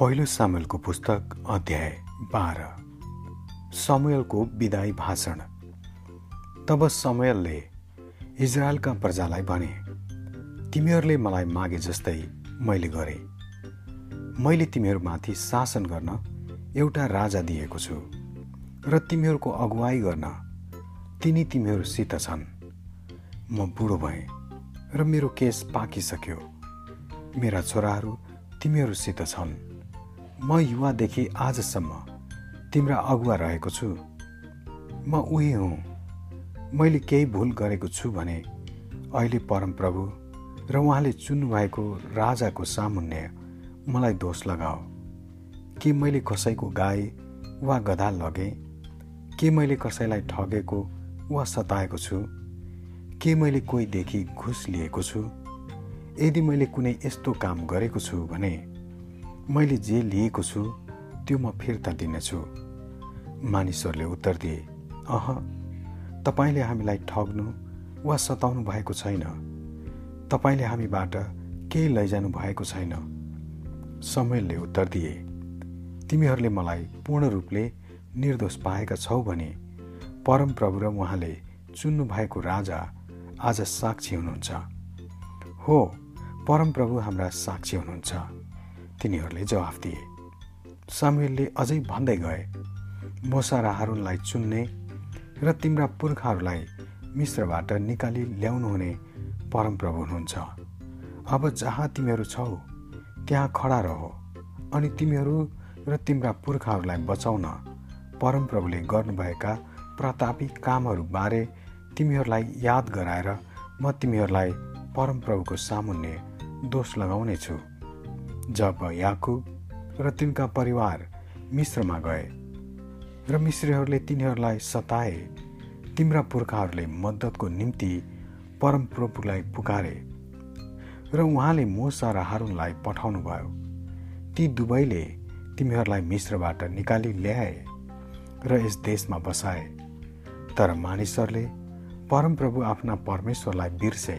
पहिलो सामेलको पुस्तक अध्याय बाह्र। समयलको विदाई भाषण। तब समयलले इजरायलका प्रजालाई भने तिमीहरूले मलाई मागे जस्तै मैले गरेँ। मैले तिमीहरूमाथि शासन गर्न एउटा राजा दिएको छु र तिमीहरूको अगुवाई गर्न तिनी तिमीहरूसित छन्। म बुढो भएँ र मेरो केस पाकिसक्यो। मेरा छोराहरू तिमीहरूसित छन्। म युवादेखि आजसम्म तिम्रा अगुवा रहेको छु। म उही हुँ। मैले केही भुल गरेको छु भने अहिले परमप्रभु र उहाँले चुन्नुभएको राजाको सामुन्य मलाई दोष लगाओ। के मैले कसैको गाई वा गधा लगेँ? के मैले कसैलाई ठगेको वा सताएको छु? के मैले कोहीदेखि घुस लिएको छु? यदि मैले कुनै यस्तो काम गरेको छु भने मैले जे लिएको छु त्यो म फिर्ता दिनेछु। मानिसहरूले उत्तर दिए अह तपाईँले हामीलाई ठग्नु वा सताउनु भएको छैन। तपाईँले हामीबाट केही लैजानु भएको छैन। समयले उत्तर दिए तिमीहरूले मलाई पूर्ण रूपले निर्दोष पाएका छौ भने परमप्रभु र उहाँले चुन्नु भएको राजा आज साक्षी हुनुहुन्छ। हो परमप्रभु हाम्रा साक्षी हुनुहुन्छ। तिनीहरूले जवाफ दिए। सामुएलले अझै भन्दै गए मोसा र हारुनलाई चुन्ने र तिम्रा पुर्खाहरूलाई मिश्रबाट निकाली ल्याउनु हुने परमप्रभु हुनुहुन्छ। अब जहाँ तिमीहरू छौ त्यहाँ खडा रह अनि तिमीहरू र तिम्रा पुर्खाहरूलाई बचाउन परमप्रभुले गर्नुभएका प्रतापी कामहरूबारे तिमीहरूलाई याद गराएर म तिमीहरूलाई परमप्रभुको सामुन्ने दोष लगाउने छु जब याकुब र तिनका परिवार मिश्रमा गए र मिश्रीहरूले तिनीहरूलाई सताए तिम्रा पुर्खाहरूले मद्दतको निम्ति परमप्रभुलाई पुकारे र उहाँले मोसा र हारुनलाई पठाउनु भयो ती दुवैले तिमीहरूलाई मिश्रबाट निकाली ल्याए र यस देशमा बसाए। तर मानिसहरूले परमप्रभु आफ्ना परमेश्वरलाई बिर्से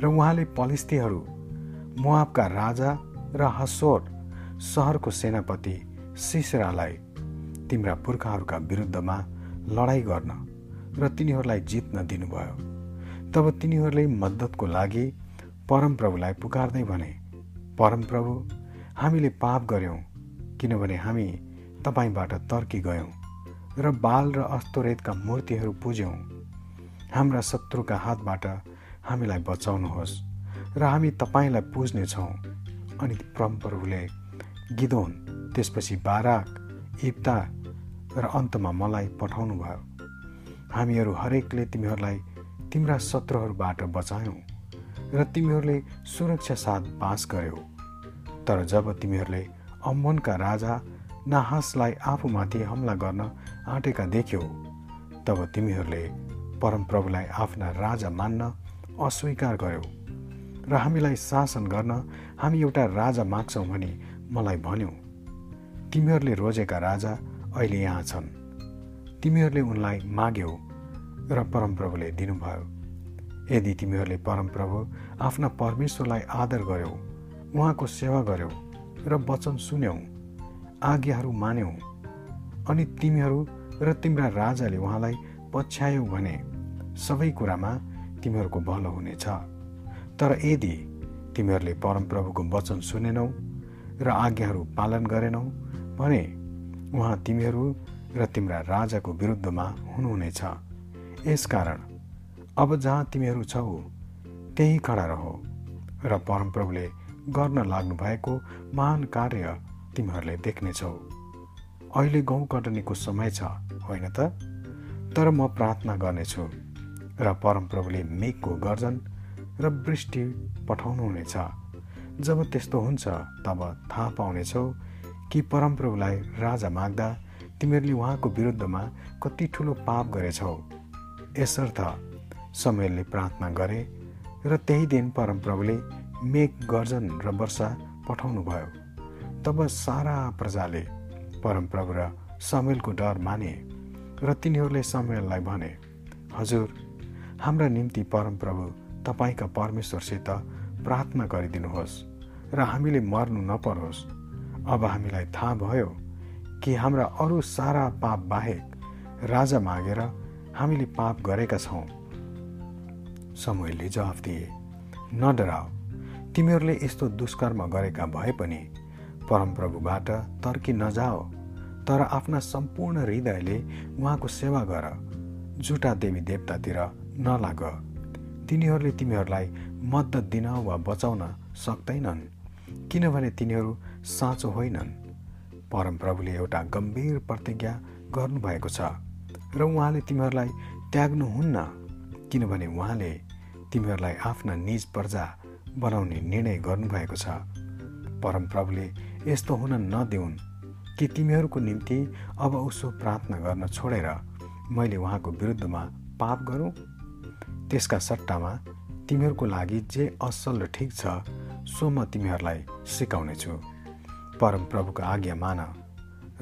र उहाँले पलिस्तीहरू मुआबका राजा र हसोर सहरको सेनापति सिसरालाई तिम्रा पुर्खाहरूका विरुद्धमा लडाइँ गर्न र तिनीहरूलाई जित्न दिनुभयो। तब तिनीहरूले मद्दतको लागि परमप्रभुलाई पुकार्दै भने परमप्रभु हामीले पाप गऱ्यौँ किनभने हामी तपाईँबाट तर्की गयौँ र बाल र अस्तोरेतका मूर्तिहरू पुज्यौँ। हाम्रा शत्रुका हातबाट हामीलाई बचाउनुहोस् र हामी तपाईँलाई पुज्नेछौँ। अनि परमप्रभुले गिदोन त्यसपछि बाराक इप्ता र अन्तमा मलाई पठाउनु भयो। हामीहरू हरेकले तिमीहरूलाई तिम्रा शत्रुहरूबाट बचायौँ र तिमीहरूले सुरक्षा साथ बास गर्यौ। तर जब तिमीहरूले अम्मनका राजा नाहासलाई आफूमाथि हमला गर्न आँटेका देख्यौ तब तिमीहरूले परमप्रभुलाई आफ्ना राजा मान्न अस्वीकार गर्यौ। र हामीलाई शासन गर्न हामी एउटा राजा माग्छौँ भने मलाई भन्यौ तिमीहरूले रोजेका राजा अहिले यहाँ छन्। तिमीहरूले उनलाई माग्यौ र परमप्रभुले दिनुभयो। यदि तिमीहरूले परमप्रभु आफ्ना परमेश्वरलाई आदर गर्यौ उहाँको सेवा गर्यौ र वचन सुन्यौ आज्ञाहरू मान्यौ अनि तिमीहरू र तिम्रा राजाले उहाँलाई पछ्यायौ भने सबै कुरामा तिमीहरूको भलो हुनेछ। तर यदि तिमीहरूले परमप्रभुको वचन सुनेनौ र आज्ञाहरू पालन गरेनौ भने उहाँ तिमीहरू र तिम्रा राजाको विरुद्धमा हुनुहुनेछ। यसकारण अब जहाँ तिमीहरू छौ त्यही खडा रह र परमप्रभुले गर्न लाग्नु भएको महान कार्य तिमीहरूले देख्नेछौ। अहिले गहुँ कटनीको समय छ होइन त? तर म प्रार्थना गर्नेछु र परमप्रभुले मेघको गर्जन र वृष्टि पठाउनुहुनेछ जब त्यस्तो हुन्छ तब थाहा पाउनेछौ कि परमप्रभुलाई राजा माग्दा तिमीहरूले उहाँको विरुद्धमा कति ठुलो पाप गरेछौ। यसर्थ समयले प्रार्थना गरे र त्यही दिन परमप्रभुले मेघ गर्जन र वर्षा पठाउनु भयो तब सारा प्रजाले परमप्रभु र समयलको डर माने र तिनीहरूले समयललाई भने हजुर हाम्रा निम्ति परमप्रभु तपाईँका परमेश्वरसित प्रार्थना गरिदिनुहोस् र हामीले मर्नु नपरोस्। अब हामीलाई थाहा भयो कि हाम्रा अरू सारा पाप बाहेक राजा मागेर हामीले पाप गरेका छौँ। समूहले जवाफ दिए न डराओ तिमीहरूले यस्तो दुष्कर्म गरेका भए पनि परमप्रभुबाट तर्की नजाओ तर आफ्ना सम्पूर्ण हृदयले उहाँको सेवा गर जुटा देवी देवतातिर नलाग। तिनीहरूले तिमीहरूलाई मद्दत दिन वा बचाउन सक्दैनन् किनभने तिनीहरू साँचो होइनन्। परमप्रभुले एउटा गम्भीर प्रतिज्ञा गर्नुभएको छ र उहाँले तिमीहरूलाई त्याग्नुहुन्न किनभने उहाँले तिमीहरूलाई आफ्ना निज प्रजा बनाउने निर्णय गर्नुभएको छ। परमप्रभुले यस्तो हुन नदेऊन् कि तिमीहरूको निम्ति अब उसो प्रार्थना गर्न छोडेर मैले उहाँको विरुद्धमा पाप गरौँ। त्यसका सट्टामा तिमीहरूको लागि जे असल र ठिक छ सो म तिमीहरूलाई सिकाउनेछु। परमप्रभुको आज्ञा मान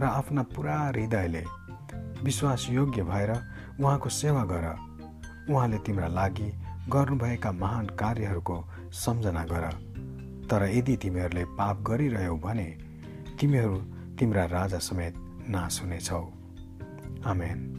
र आफ्ना पुरा हृदयले विश्वासयोग्य भएर उहाँको सेवा गर। उहाँले तिम्रा लागि गर्नुभएका महान कार्यहरूको सम्झना गर। तर यदि तिमीहरूले पाप गरिरह्यौ भने तिमीहरू तिम्रा राजा समेत नाश हुनेछौ। आमेन।